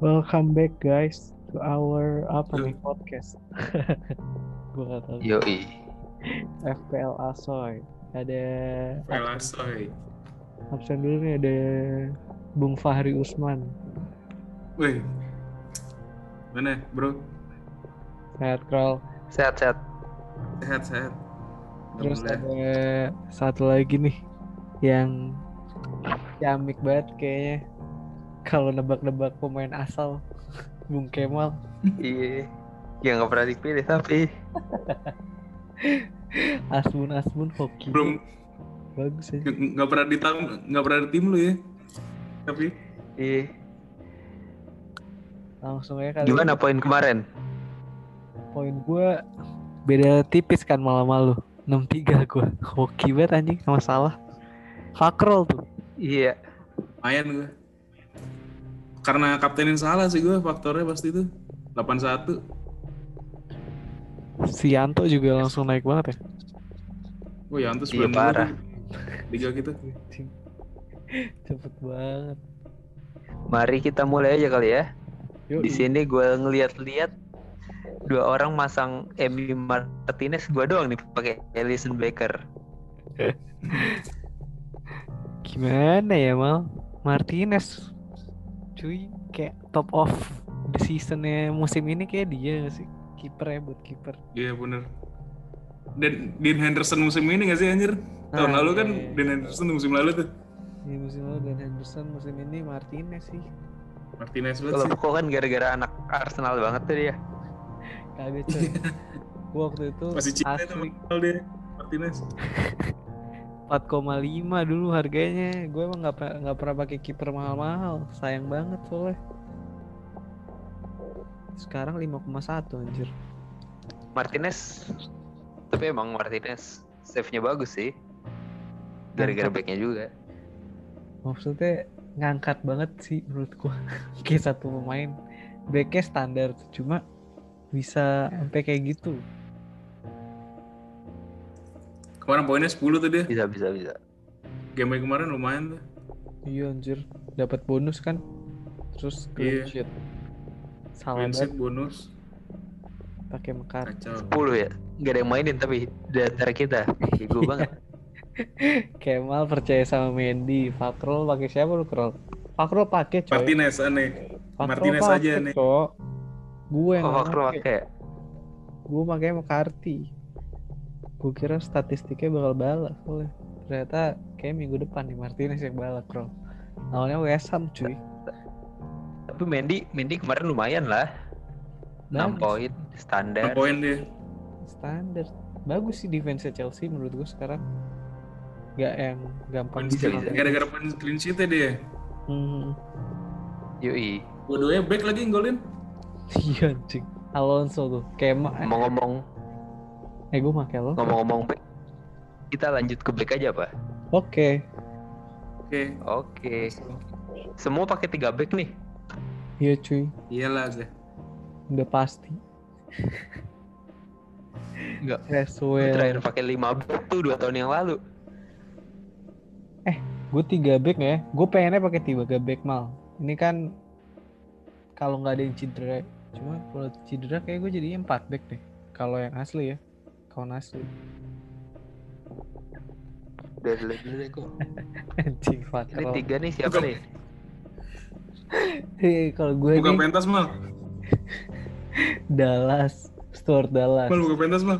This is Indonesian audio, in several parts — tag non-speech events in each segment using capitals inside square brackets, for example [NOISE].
Welcome back guys to our apa nih podcast. [LAUGHS] Gue gak tahu. Yoi. FPL Asoy. Ada Velasoy. absen dulu nih ada Bung Fahri Usman. Wih. Mana, bro? Sehat Krol. Sehat-sehat. Sehat, sehat. Terus Alhamdulillah. ada satu lagi nih yang ciamik banget kayaknya. Kalau nebak-nebak pemain asal Bung Kemal. Iya. Yang nggak pernah dipilih tapi [LAUGHS] Asbun Asbun hoki. belum Bagus ya. nggak pernah di tam nggak pernah di tim lu ya. Tapi iya. Langsung aja kali. Gimana poin kemarin? Poin gue beda tipis kan malam malu. 63 gue. Hoki banget anjing sama salah. Fakrol tuh. Iya. lumayan gue. Karena kaptenin salah sih gue faktornya pasti itu. 81. Si Yanto juga langsung naik banget ya. Wah, ya antus Iya, parah. Liga kita. Anjing. [LAUGHS] Cepet banget. Mari kita mulai aja kali ya. Di sini gue ngeliat-liat dua orang masang Emi Martinez gue doang nih pakai Ellison Baker. [LAUGHS] gimana ya mal? Martinez, cuy, kayak top of the seasonnya musim ini kayak dia gak sih? Kiper ya buat kiper. Iya, bener. Dan Dean Henderson musim ini gak sih anjir? Tahun Ah, lalu iya, kan iya. Dean Henderson musim lalu tuh. Di musim lalu dan Henderson musim ini Martinez sih. Martinez banget Kalau sih. kok kan gara-gara anak Arsenal banget tuh dia. Kagak cuy. [LAUGHS] Waktu itu Masih cinta asli mahal dia. Martinez. [LAUGHS] 4,5 dulu harganya. Gue emang nggak nggak pernah pakai kiper mahal-mahal. Sayang banget soalnya. Sekarang 5,1 anjir. Martinez. Tapi emang Martinez save-nya bagus sih. Gara-gara Mantap. backnya juga. Maksudnya ngangkat banget sih menurut gua. [LAUGHS] kayak satu pemain. Backnya standar cuma bisa sampai kayak gitu. Kemarin poinnya 10 tuh dia. Bisa bisa bisa. Game kemarin lumayan tuh. Iya anjir, dapat bonus kan. Terus clean Iya. sheet. Salah banget sheet bonus. pakai mekar. Kacau. 10 ya. Gak ada yang mainin tapi di antara kita. Ego banget. [LAUGHS] Kemal percaya sama Mendy. Fakrol pakai siapa lu Krol? Fakrol pakai coy. Martinez aneh. Martinez pakai, aja nih. Gue yang Oh, pakai. Gue pakai McCarthy. Gue kira statistiknya bakal balak soalnya. Ternyata kayak minggu depan nih Martinez yang balak, Bro. Lawannya West Ham, cuy. Tapi Mendy, Mendy kemarin lumayan lah. 6 Bagus. poin standar. poin dia. Standar. Bagus sih defense Chelsea menurut gue sekarang. Gak yang gampang. Gara-gara poin clean sheet dia. Hmm. Yoi. Dua-duanya back lagi yang golin. Iya anjing. Alonso tuh. Kema. Ngomong-ngomong Eh gue pakai lo. ngomong-ngomong back. Kita lanjut ke back aja, Pak. Oke. Oke. Oke. Semua pakai 3 back nih. Iya cuy. Iyalah gue. Udah pasti. Enggak. Gue Creswell. terakhir pakai 5 back tuh 2 tahun yang lalu. Gue tiga back ya. Gue pengennya pakai tiga back mal. Ini kan kalau nggak ada yang cedera. Cuma kalau cedera kayak gue jadinya empat back deh. Kalau yang asli ya. Kawan asli. Udah dulu dulu deh kok. [LAUGHS] Anjing Ini tiga nih siapa Bukan. nih? Eh, kalau gue Buka nih pentas mal. [LAUGHS] Dallas. Stuart Dallas. Mal buka pentas mal.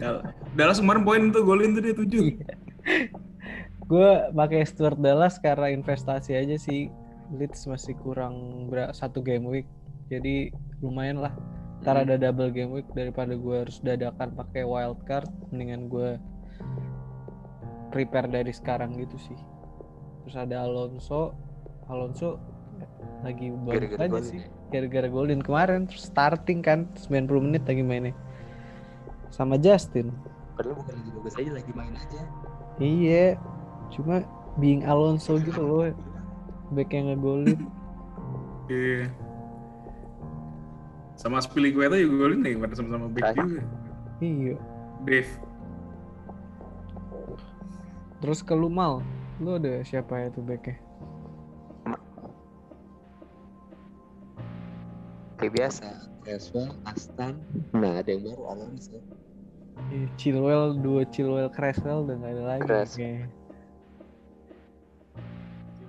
Dal- Dallas kemarin poin tuh golin tuh dia 7. [LAUGHS] gue pakai Stuart Dallas karena investasi aja sih Leeds masih kurang satu game week jadi lumayan lah ntar Hmm. ada double game week daripada gue harus dadakan pakai wild card mendingan gue prepare dari sekarang gitu sih terus ada Alonso Alonso lagi bagus aja golin sih ya. gara-gara golin kemarin terus starting kan 90 menit lagi mainnya sama Justin Padahal bukan lagi bagus aja, lagi main aja. Iya, cuma being Alonso gitu loh, back yang ngegolin. Iya. Sama Spilicueta juga golin nih, pada sama-sama back juga. iya. Dave. Terus ke lu mal, lu ada siapa ya tuh backnya? kayak biasa. Creswell, Aston. Nah, ada yang baru Alonso. Iya, Chilwell dua Chilwell Creswell udah nggak ada lagi Cres- kayaknya.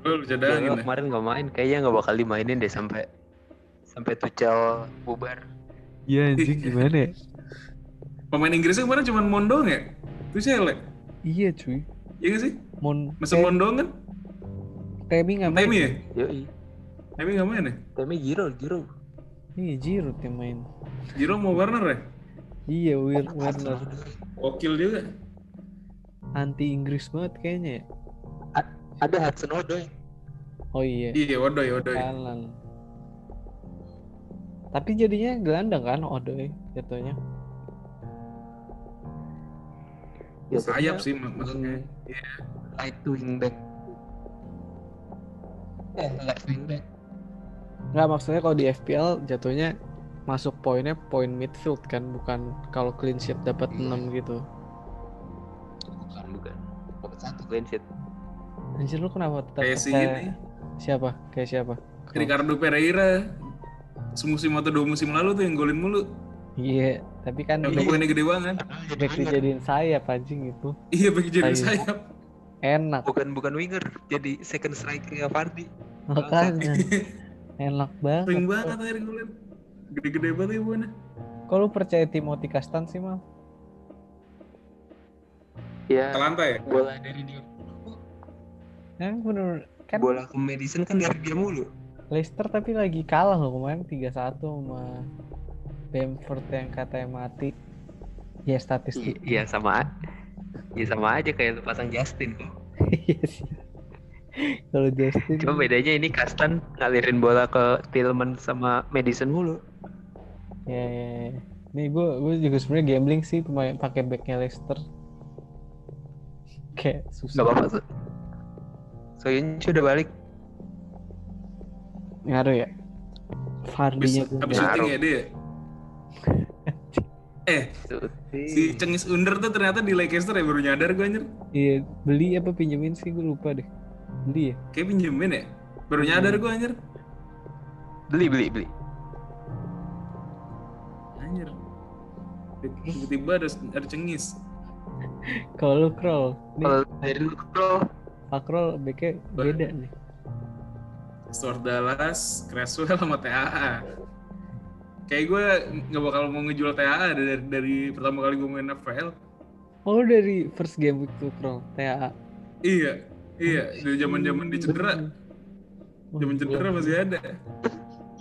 Lu lu cadangin Diallo ya. kemarin nggak main, kayaknya nggak bakal dimainin deh sampai sampai Tuchel bubar. Iya anjing gimana ya? [LAUGHS] Pemain Inggrisnya kemarin cuma Mondong ya? Itu Shele. Iya cuy. Iya gak sih? Mon kayak Mondong kan? Temi nggak main. Temi ya? Yoi. Temi gak main ya? Tapi Giro, Giro. Iya Giroud yang main. Jiro mau Warner ya? Iya Wir- Werner Wakil juga. anti Inggris banget kayaknya ya. Ada Hudson Odoi. Oh iya. Iya, Odoy, Odoy. Kanan. Tapi jadinya gelandang kan Odoi jatuhnya. Sayap sih mak- maksudnya. Iya. Right wing back. Eh, left wing back. Nggak maksudnya kalau di FPL jatuhnya masuk poinnya poin midfield kan bukan kalau clean sheet dapat Iya. 6 gitu. Bukan, bukan. Dapat satu clean sheet. Anjir lu kenapa tetap Kayak si ini. Siapa? Kayak siapa? Ricardo Pereira. Semusim atau dua musim lalu tuh yang golin mulu. Iya, tapi kan Yang back, poinnya gede banget. back dijadiin sayap anjing itu. Iya, bagi jadi Sayap. Enak Bukan bukan winger, jadi second striker Vardy. makanya. [LAUGHS] Enak banget. Sering banget akhirnya golin. Gede-gede banget ya buahnya. Kok lu percaya Timothy Castan sih, Mal? Ya, Atalanta ya? bola dari dia. Yang bener kan Bola ke Madison kan dari dia mulu. Leicester tapi lagi kalah loh kemarin 3-1 sama Bamford yang katanya mati. Ya statistik. Iya sama. Iya sama aja kayak lu pasang Justin kok. [LAUGHS] Iya sih. Kalau Justin Cuma bedanya ini Kastan ngalirin bola ke Tillman sama Madison mulu. ya, ya, ya. Nih gue gue juga sebenarnya gambling sih pemain pakai backnya Leicester. Kayak susah. Gak apa-apa. Soyuncu udah balik. Ngaruh ya. Fardinya habis belum. syuting ya dia? [LAUGHS] Eh, si. Cengis Under tuh ternyata di Leicester ya baru nyadar gue anjir. Iya, beli apa pinjemin sih gue lupa deh. Beli ya? Kayak pinjemin ya? Baru nyadar gue anjir. Beli beli beli. Anjir. Tiba-tiba ada, ada Cengis. Kalau lu nih Kalau dari lu bro, Pakrol backnya beda nih. Stuart Dallas, Creswell sama TAA. Kayak gue nggak bakal mau ngejual TAA dari, dari pertama kali gue main FPL. Oh dari first game week tuh scroll, TAA. Iya, iya. Dari zaman zaman di cedera, Oh, zaman cedera masih ada.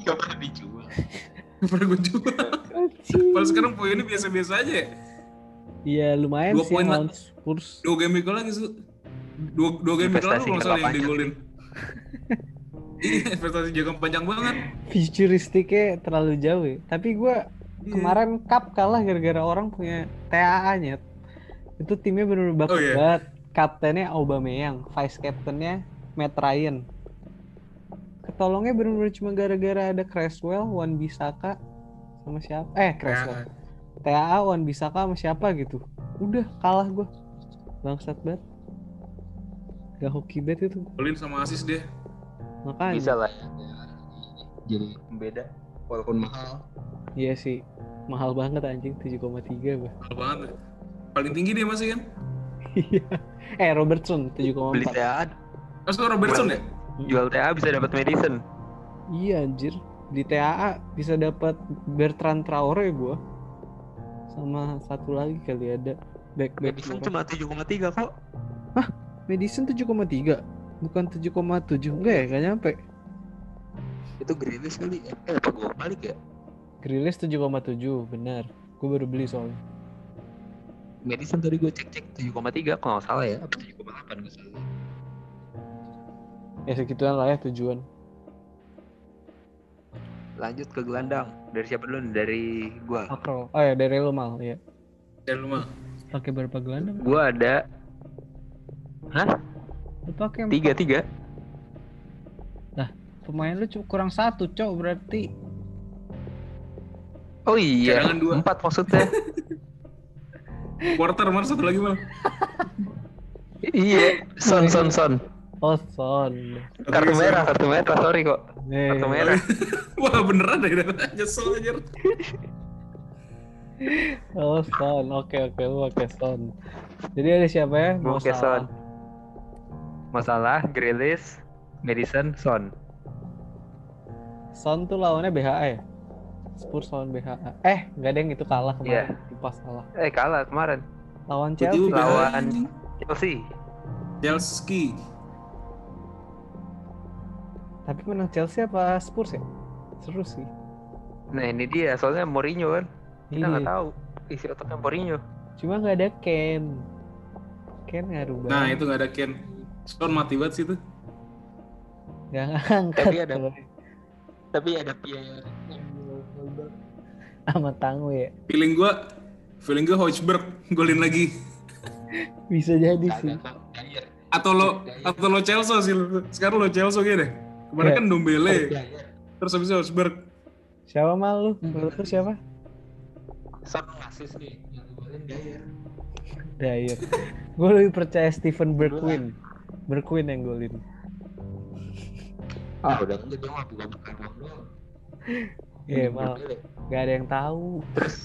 gak pernah dijual. Gak [LAUGHS] pernah gue jual. Kalau sekarang poinnya biasa-biasa aja. ya. Iya lumayan Dua sih poin lawan. Spurs. Dua game week lagi su. Dua, dua game week lalu kalau nggak salah yang digolin. [LAUGHS] [LAUGHS] Investasi jangka panjang banget. Futuristiknya terlalu jauh ya. Tapi gue Iya. kemarin cup kalah gara-gara orang punya TAA-nya. Itu timnya bener-bener bagus Oh, iya. banget. Kaptennya Aubameyang, vice captainnya Matt Ryan. Ketolongnya bener-bener cuma gara-gara ada Creswell, Wan Bisaka sama siapa? Eh, Creswell. TAA, Wan Bisaka sama siapa gitu. Udah kalah gue. Bangsat banget. Gak hoki banget itu. Golin sama asis dia. Makanya. Bisa lah ya. Jadi beda walaupun mahal. Iya sih. Mahal banget anjing 7,3 bah. Mahal banget. Paling tinggi dia masih kan? Iya. eh Robertson Beli 7,4. TA Mas tuh Robertson ya? jual TA bisa dapat Madison. Iya anjir. Di TAA bisa dapat Bertrand Traore gua. Sama satu lagi kali ada back back. Madison cuma 7,3 kok. Madison 7,3 bukan 7,7 enggak ya gak nyampe. Itu Grealish kali. Eh apa gua balik ya? Grealish 7,7 benar. Gue baru beli soalnya. Madison tadi gue cek-cek 7,3 kalau nggak salah ya. Apa 7,8 gue salah. Ya segituan lah ya tujuan. Lanjut ke gelandang. Dari siapa dulu? Dari gua. Makro. Oh ya dari lo mal ya. Ya lu mah. Pakai berapa gelandang? Gua ada Hah? Lu pakai Tiga tiga. pemain lu cuma kurang satu cok berarti. Oh iya. Cadangan dua. Empat maksudnya. [LAUGHS] Porter mana satu lagi mal. [LAUGHS] iya. Son son son. Oh, Son. Kartu merah, kartu merah, sorry kok. Eh, Kartu merah. [LAUGHS] Wah beneran deh, nyesel aja. Oh, Son. Oke, oke, lu pakai Son. Jadi ada siapa ya? Pakai Son. Masalah, Grealish, Madison, Son. Son tuh lawannya BHA ya? Spurs lawan BHA. Eh, nggak ada yang itu kalah Iya. kemarin. Pas kalah. Eh kalah kemarin. Lawan Chelsea. Lawan. Chelsea. Chelsea. Tapi menang Chelsea apa Spurs ya? Seru sih. Nah ini dia, soalnya Mourinho kan. Kita nggak Iya. tahu isi otaknya Mourinho. Cuma nggak ada Ken. Ken ngaruh banget. Nah itu nggak ada Ken. Son mati banget sih itu. Nggak ngangkat. Tapi ada- Tapi ada Pierre. sama Tangu ya. Feeling gua, feeling gua Hojberg golin lagi. Bisa jadi sih. Atau lo, atau lo Chelsea sih. Sekarang lo Chelsea gitu deh. Kemarin Iya. kan Dombele. Terus habis itu. Siapa mal lu? Menurut lu siapa? Son asis nih, yang golin Dyer. Dyer. Gue lebih percaya Stephen Bergwijn. Bergwijn yang golin. Ah udah enggak dia mah bukan bukan doang. Iya mal. Gak ada yang tahu. Terus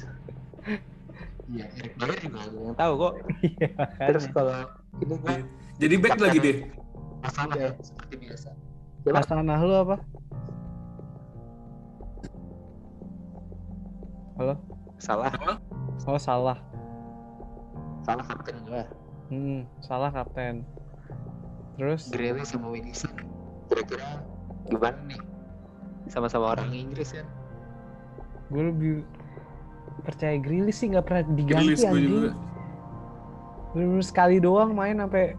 Iya, Eric Dyer juga ada yang tahu kok. Iya Terus kalau ini gua Jadi back lagi deh. masalah ya seperti biasa. Hasanah lu apa? Halo? Salah, Oh salah. salah kapten gua. Hmm, salah kapten. Terus Grealish sama Wilson. Kira-kira gimana nih? Sama-sama orang Inggris kan? gue lebih percaya Grealish sih nggak pernah diganti Grealish gua juga. anjing. Bener-bener sekali doang main sampai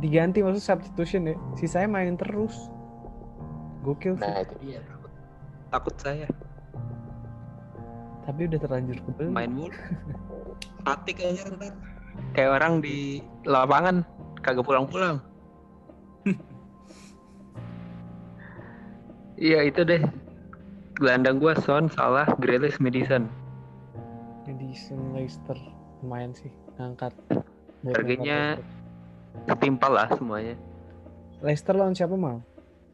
diganti maksud substitution ya. Sisanya main terus. Gokil sih. Nah itu dia. Takut saya Tapi udah terlanjur kebeli. main mulu. [LAUGHS] Fatik aja ntar. Kayak orang di lapangan kagak pulang-pulang. Iya itu deh. Gelandang gua Son, Salah, Grealish, Madison. Edison Leicester lumayan sih ngangkat. Harganya- Ketimpal lah semuanya. Leicester. Lawan siapa mal?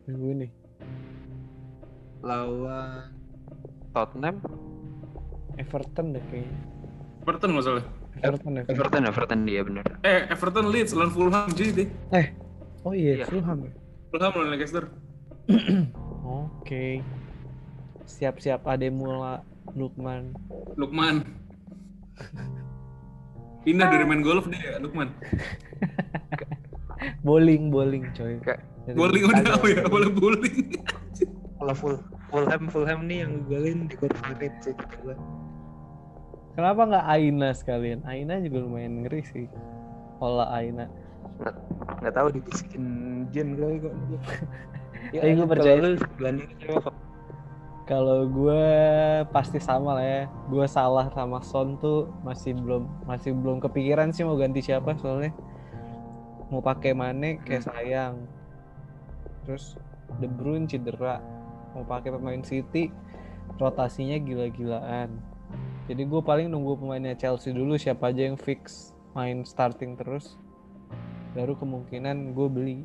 Minggu ini. Lawan Tottenham, Everton deh kayaknya. Everton nggak salah. Everton, Everton. Everton, Everton dia bener. Eh Everton Leeds lawan Fulham jadi deh. Oh iya, Iya. Fulham. Fulham lawan Leicester. [CLEARS THROAT] Oke. Siap-siap Ademula Lukman. Lukman. Pindah dari main golf dia, Lukman. [LAUGHS] Bowling, bowling coy. Kayak- Bowling udah apa ya? Boleh bowling. [LAUGHS] Kalau full Fulham, Fulham nih yang golin di corporate sih kata gua. Kenapa nggak Aina sekalian? Aina juga lumayan ngeri sih. Pola Aina. Nggak tahu dibisikin Jen kali kok. [LAUGHS] ya, Tapi kalau percaya. lu? Kalau gue pasti sama lah ya. Gue salah sama Son tuh masih belum masih belum kepikiran sih mau ganti siapa soalnya. Mau pakai Mane kayak sayang. Terus De Bruyne cedera. Mau pakai pemain City rotasinya gila-gilaan. Jadi gue paling nunggu pemainnya Chelsea dulu siapa aja yang fix main starting terus. Baru kemungkinan gue beli.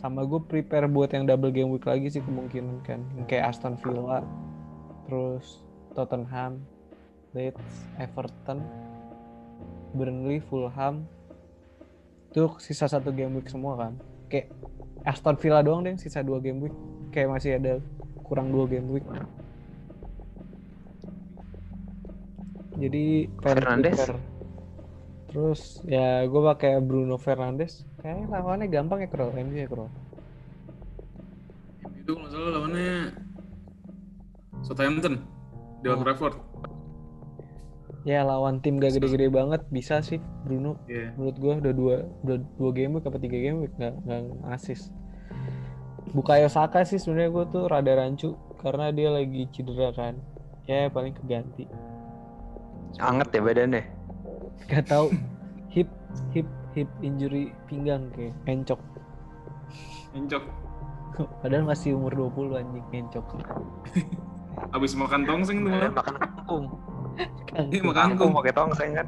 Sama gue prepare buat yang double game week lagi sih kemungkinan kan. Yang kayak Aston Villa, terus Tottenham, Leeds, Everton, Burnley, Fulham. Itu sisa satu game week semua kan. Kayak Aston Villa doang deh sisa dua game week. Kayak masih ada kurang dua game week. Jadi Fernandes? prepare. Terus ya gue pakai Bruno Fernandes. Kayaknya lawannya gampang ya Krol, MU ya Krol. Itu nggak salah lawannya Southampton di Old Oh. Trafford. Ya lawan tim gak gede-gede banget bisa sih Bruno. Iya. Menurut gue udah dua udah dua game week apa tiga game week nggak nggak asis. Bukayo Saka sih sebenarnya gue tuh rada rancu karena dia lagi cedera kan. Ya paling keganti. Anget ya badannya. Gak tahu hip hip hip injury pinggang kayak encok. Encok. [LAUGHS] Padahal masih umur 20 anjing encok. [LAUGHS] Abis makan tongseng tuh malah. makan kangkung. Iya makan Kangkung kangkung. pakai tongseng kan.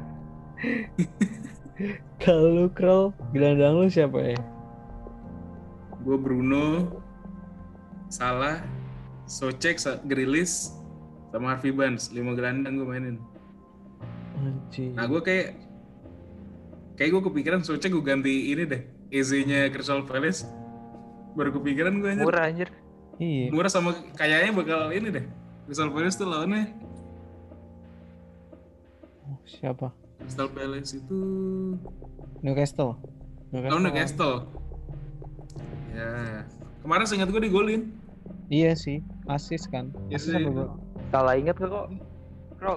[LAUGHS] Kalau lu Krol, gelandang lu siapa ya? gue Bruno, Salah, Socek, Grilis, sama Harvey Barnes. Lima gelandang gue mainin. Anjing. Nah gue kayak kayak gue kepikiran Socek gue ganti ini deh. EZ-nya Crystal Palace. Baru kepikiran gue anjir. Murah anjir. Iya. Murah sama kayaknya bakal ini deh. Crystal Palace tuh lawannya. Oh, siapa? Crystal Palace itu Newcastle. lawan Newcastle. Ya. Kemarin seingat gue digolin. Iya sih, asis kan. Iya Asis sih. Salah inget gak kok? Bro,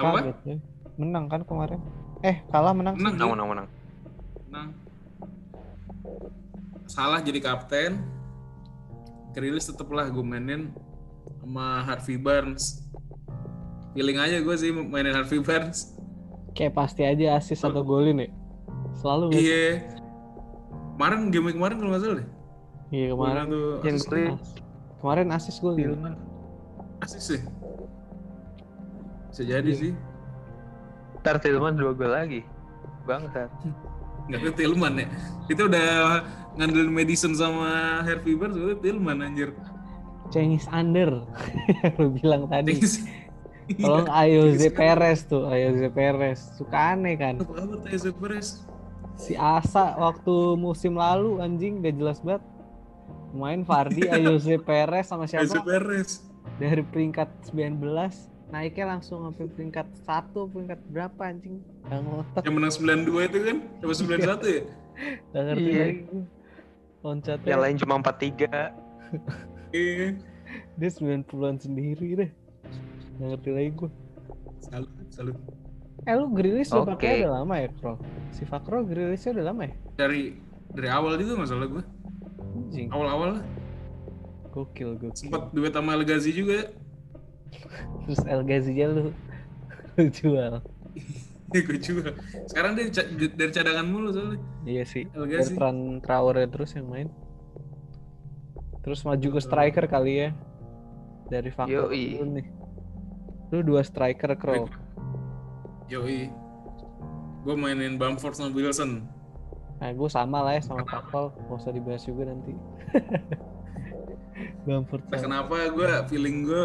Apa? Kaget, ya. Menang kan kemarin? Eh, kalah menang. Menang, menang menang menang. Menang. Salah jadi kapten. Kerilis tetep lah gue mainin sama Harvey Barnes. Feeling aja gue sih mainin Harvey Barnes. Kayak pasti aja asis atau golin ya. Selalu? Iya. Kemarin game kemarin kalau nggak salah deh. Iya kemarin. Tuh Yang asis, golin Kemarin asis golin. Asis sih. Bisa jadi Iya. sih. Ntar Tillman dua gol lagi. Bangsat. Nggak ke Tillman ya. Itu udah ngandelin Madison sama Harvey Barnes udah Tillman anjir. Cengis under. [LAUGHS] Lu bilang tadi. Iya. Tolong Ayoze Perez tuh, Ayoze Perez. Suka aneh kan. Apa Tyson Perez? Si Asa waktu musim lalu anjing gak jelas banget. Main Fardi, [LAUGHS] Ayoze Perez sama siapa? Perez. Dari peringkat 19 naiknya langsung sampai peringkat satu peringkat berapa anjing? Ngotot, Yang menang 92 itu kan? Coba 91 ya? [LAUGHS] gak ngerti Iya. lagi gue. Loncatnya Yang lain cuma 43. Iya. dia 90-an sendiri deh. Gak ngerti lagi gue. Salut, salut. Eh lu Grilis udah Oke. pakai udah lama ya, Kro? Si Fakro Grilisnya udah lama ya? Dari dari awal juga masalah gue. Anjing, Awal-awal lah. gokil gokil. Sempat duet sama El Ghazi juga. Terus El Ghazi-nya lu, [LAUGHS] lu jual. [LAUGHS] Ya gue juga. Sekarang dia ca- dari cadangan mulu soalnya. Iya sih. El Ghazi. Bertrand Traore terus yang main. Terus maju ke striker kali ya. Dari Fakro Yoi. dulu nih. Lu dua striker, Kro. Yoi. Gue mainin Bamford sama Wilson. Nah, gue sama lah ya sama Fakro. Gak usah dibahas juga nanti. [LAUGHS] Bamford Nah, kenapa gue feeling gue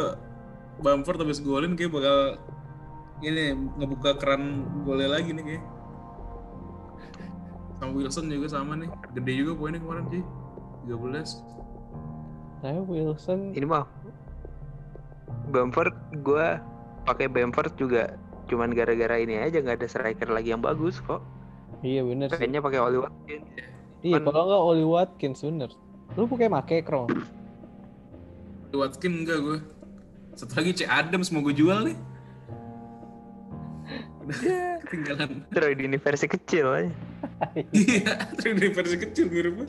Bamford habis golin kayak bakal ini ngebuka keran golnya lagi nih kayak. Sama Wilson juga sama nih. Gede juga poinnya kemarin sih. 13. Saya Wilson Ini mah Bamford gue pakai Bamford juga cuman gara-gara ini aja nggak ada striker lagi yang bagus kok. Iya bener sih. Kayaknya pakai Oli Watkins. Iya kalau nggak Oli Watkins bener. Lu pakai make Kro. Di Watkins enggak gue. Satu lagi C Adams mau gue jual nih. Udah [LAUGHS] ketinggalan. Terus di versi kecil aja. Iya, terus dari versi kecil miripnya.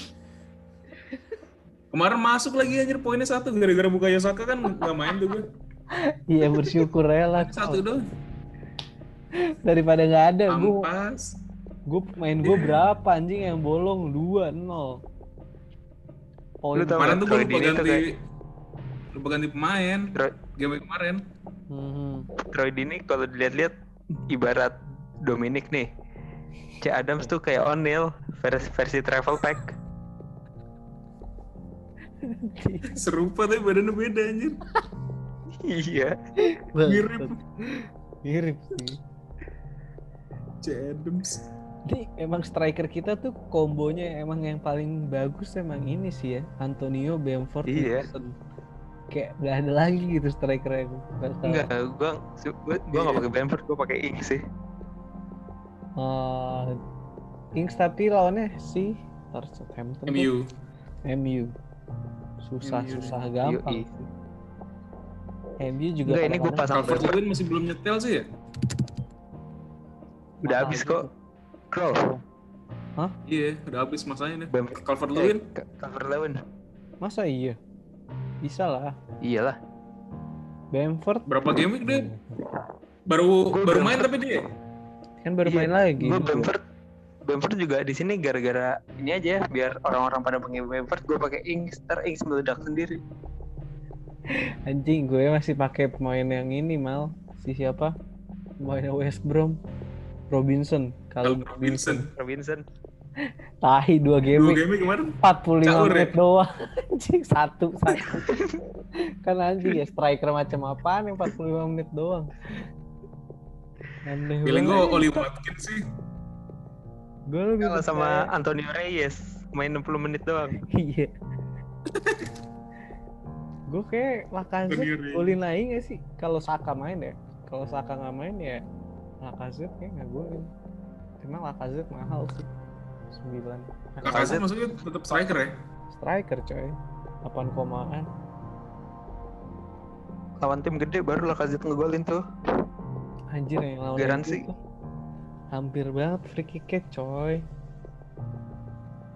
Kemarin masuk lagi anjir poinnya satu gara-gara buka Yosaka kan nggak main tuh gue. Iya bersyukur ya lah. Satu doang. Daripada nggak ada, gue Ampas. gue main gue berapa anjing yang bolong dua nol. Poin. Lu tau Kemarin tuh gue Troy lupa ganti lupa ganti pemain. Troy, Game kemarin. Mhm. Troy Deeney kalau dilihat-lihat ibarat Dominic nih. C Adams tuh kayak O'Neal versi, versi travel pack. [LAUGHS] Serupa tapi badannya beda anjir. iya. Mirip. Mirip sih. C Adams. Ini emang striker kita tuh kombonya emang yang paling bagus emang ini sih ya. Antonio Bamford Iya. Wilson. Kayak nggak ada lagi gitu striker yang Enggak, gua gua, gua nggak pakai Bamford, gua pakai Ings sih. Eh, Ings tapi lawannya si Southampton. MU. MU. Susah MU. susah gampang. MU juga Enggak, ini gua kadang-kadang pasang Calvert Bamford. Lewin masih belum nyetel sih ya? Udah habis kok. Kroll. Iya, udah habis masanya nih. Bamford. Calvert Lewin. Eh, Calvert Lewin. Masa iya? Bisa lah. Iyalah. Bamford Berapa game week deh? Baru Gua baru Bamford- main tapi dia. kan baru Iya, main lagi. Gue Bamford Bamford juga di sini gara-gara ini aja ya, biar orang-orang pada pakai Bamford gue pakai Ings ntar Ings meledak sendiri [LAUGHS] Anjing gue masih pakai pemain yang ini mal. Si siapa? Pemain West Brom. Robinson. Kalau Robinson. Robinson Tahi dua game, Dua game kemarin 45 Caur ya? menit doang. [LAUGHS] Anjing satu satu. kan anjing ya striker macam apaan yang 45 menit doang. Aneh feeling gue. Oli Watkins sih. Gue lebih Kalau sama percaya- Antonio Reyes main 60 menit doang. Iya. gue kayak Reyes. golin lagi gak sih? Kalau Saka main ya. Kalau Saka nggak main ya Lacazette kayak nggak golin. Cuma Lacazette mahal sih. 9. Lacazette maksudnya tetap striker ya? striker coy. 8 komaan. Lawan tim gede baru Lacazette ngegolin tuh. Anjir yang lawan Garansi. Tuh Hampir banget free kick coy.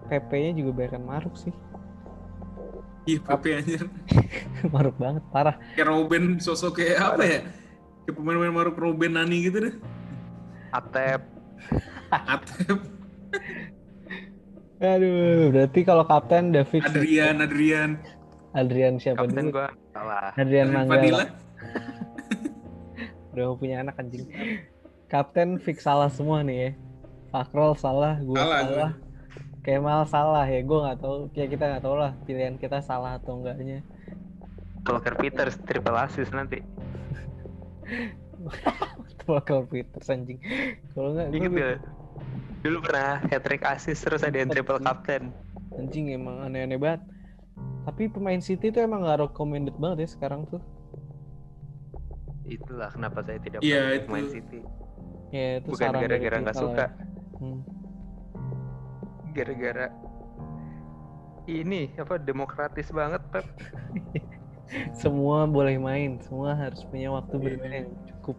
PP-nya juga bayarkan Maruk sih. Iya, Pepe anjir. [LAUGHS] Maruk banget, parah. Kayak Robin sosok kayak apa ya? Kayak pemain-pemain Maruk Robin Nani gitu deh. Atep. Atep, Aduh, berarti kalau kapten udah fix. nih. Adrian, Adrian, Adrian siapa Kapten dulu? gua salah. Adrian Fadila. Manggala. Udah mau punya anak anjing. Kapten fix salah semua nih ya. Fakrol salah, gua Salah, salah. Kemal salah ya, gua nggak tahu. Ya kita nggak tahu lah pilihan kita salah atau enggaknya. Walker Peters triple assist nanti. [LAUGHS] Walker Peters anjing. Kalau nggak, ya? Dulu pernah hat trick assist terus ada yang triple captain. anjing emang aneh-aneh banget. Tapi pemain City tuh emang nggak recommended banget ya sekarang tuh. Itulah kenapa saya tidak Iya, pernah main itu. City. Ya itu Bukan gara-gara nggak lah suka. Hmm. gara-gara ini apa demokratis banget Pep. [LAUGHS] Semua boleh main, semua harus punya waktu Iya. bermain yang cukup.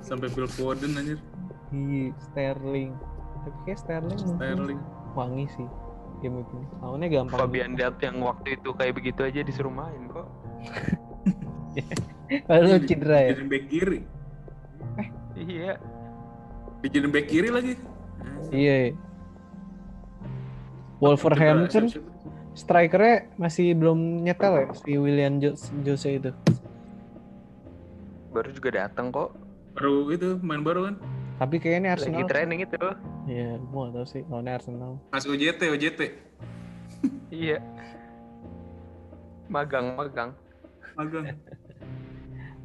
sampai Phil Foden anjir. Iya, Sterling. Tapi kayak Sterling, mungkin Sterling. wangi sih game ini. Lawannya gampang. Fabian Delp yang waktu itu kayak begitu aja disuruh main kok. [LAUGHS] Lalu cedera ya. Dijadiin back kiri. Iya. Dijadiin back kiri lagi. Iya. iya. Wolverhampton strikernya masih belum nyetel ya si William Jo- Jose itu. Baru juga datang kok. Baru itu main baru kan. Tapi kayaknya ini Lagi Arsenal. training itu. Iya, gua gak tahu sih lawannya Arsenal. Masih OJT, OJT. [LAUGHS] Iya. Magang, magang. Magang.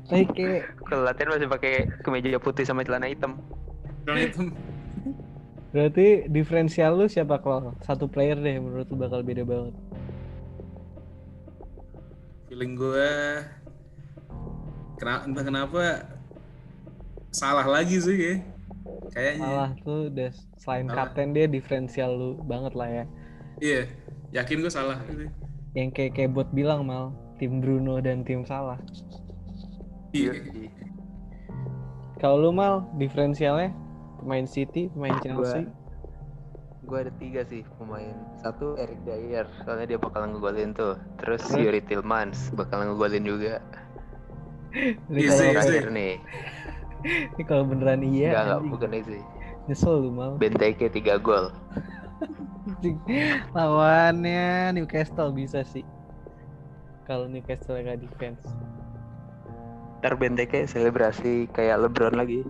Tapi kayak Kalau latihan masih pakai kemeja putih sama celana hitam. Yang itu berarti diferensial lu siapa kalau satu player deh menurut lu bakal beda banget. feeling gue kena, entah kenapa salah lagi sih ya. Kayaknya. Salah tuh udah selain Salah. kapten dia diferensial lu banget lah ya. Iya, yakin gue salah. Yang kayak kayak buat bilang mal tim Bruno dan tim Salah. Iya. Kalau lu mal diferensialnya pemain City, pemain Chelsea. Gue ada tiga sih pemain. Satu Eric Dyer, soalnya dia bakal ngegolin tuh. Terus? Yuri Tillmans bakal ngegolin juga. Easy. Terakhir nih. Ini kalau beneran iya, Enggak, enggak, bukan itu. nyesel lu mal. Benteke 3 gol. Lawannya Newcastle bisa sih. Kalau Newcastle nggak defense. Ntar Benteke selebrasi kayak LeBron lagi.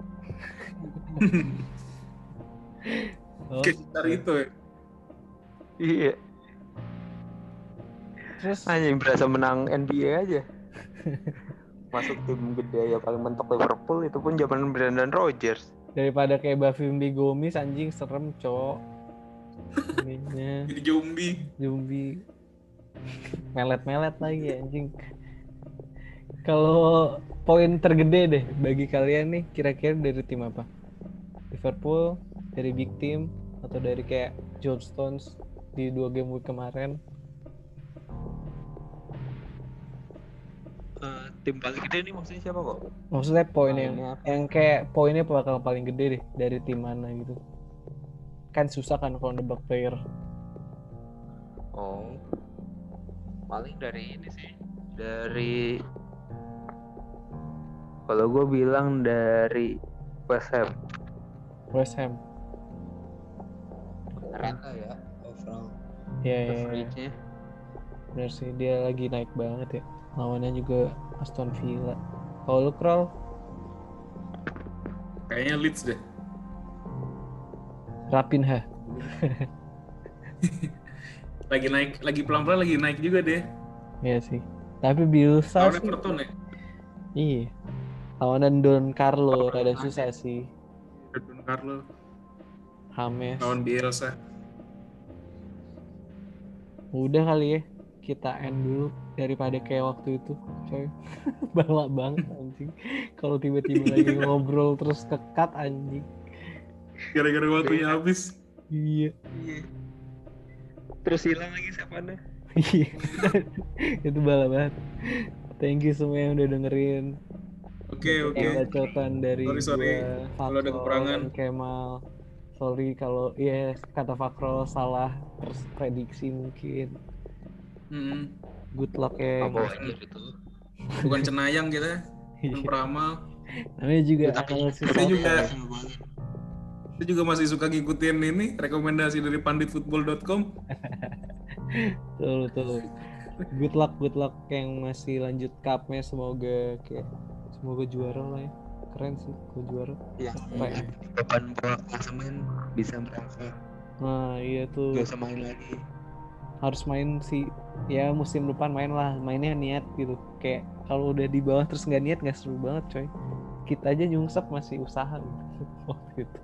Oh, Kayak sekitar itu ya. Iya. terus Anjing berasa menang NBA aja. [LAUGHS] Masuk tim gede ya paling mentok Liverpool itu pun zaman Brandon Rodgers. daripada kayak Bavimbi Gomis anjing serem cok. Ininya [LAUGHS] Jadi zombie. zombie melet-melet lagi anjing. Kalau poin tergede deh bagi kalian nih kira-kira dari tim apa? Liverpool, dari big team atau dari kayak John Stones di dua game week kemarin? Tim paling gede ini maksudnya siapa kok? Maksudnya poin yang Poinnya apa? yang kayak poinnya bakal paling gede deh dari tim mana gitu. Kan susah kan kalau nebak player. Oh. Paling dari ini sih. Dari kalau gue bilang dari West Ham. West Ham. Rata ya overall Ya, ya, ya. average-nya. bener sih dia lagi naik banget ya. Lawannya juga Aston Villa. Kalau lu Kroll, Kayaknya Leeds deh. Rapinha. [LAUGHS] [LAUGHS] lagi naik, lagi pelan-pelan lagi naik juga deh. Iya sih. Tapi Bielsa Lawan sih. Everton ya. Iya. Lawanan Don Carlo rada susah sih. Don Carlo Hames. lawan Bielsa. Udah kali ya. Kita end dulu daripada kayak waktu itu, coy. [LAUGHS] Balak banget anjing. Kalau tiba-tiba lagi [LAUGHS] ngobrol terus kekat anjing. Gara-gara waktunya habis. Iya. Iya. Terus hilang lagi siapa anda? [LAUGHS] Iya. itu balak banget. Thank you semua yang udah dengerin. Oke, oke. Yang bacotan dari Sorry, sorry. gua, Kalau ada kekurangan. dan Kemal. Sorry kalau ya kata Fakrol salah terus prediksi mungkin. Mm-mm. Good luck ya. Apa aja itu? Bukan cenayang kita, Iya. bukan peramal. Namanya juga Tapi- juga- Kita juga masih suka ngikutin ini rekomendasi dari panditfootball.com. [LAUGHS] Betul, betul. Good luck, good luck yang masih lanjut cupnya semoga kayak semoga juara lah ya. Keren sih kalau juara. Apa ya? depan bola klasemen bisa merangkak. Nah iya tuh Gak usah main lagi. harus main sih. Ya musim depan main lah, mainnya niat gitu. Kayak kalau udah di bawah terus nggak niat nggak seru banget coy. Kita aja nyungsep masih usaha gitu. [LAUGHS] Waktu itu.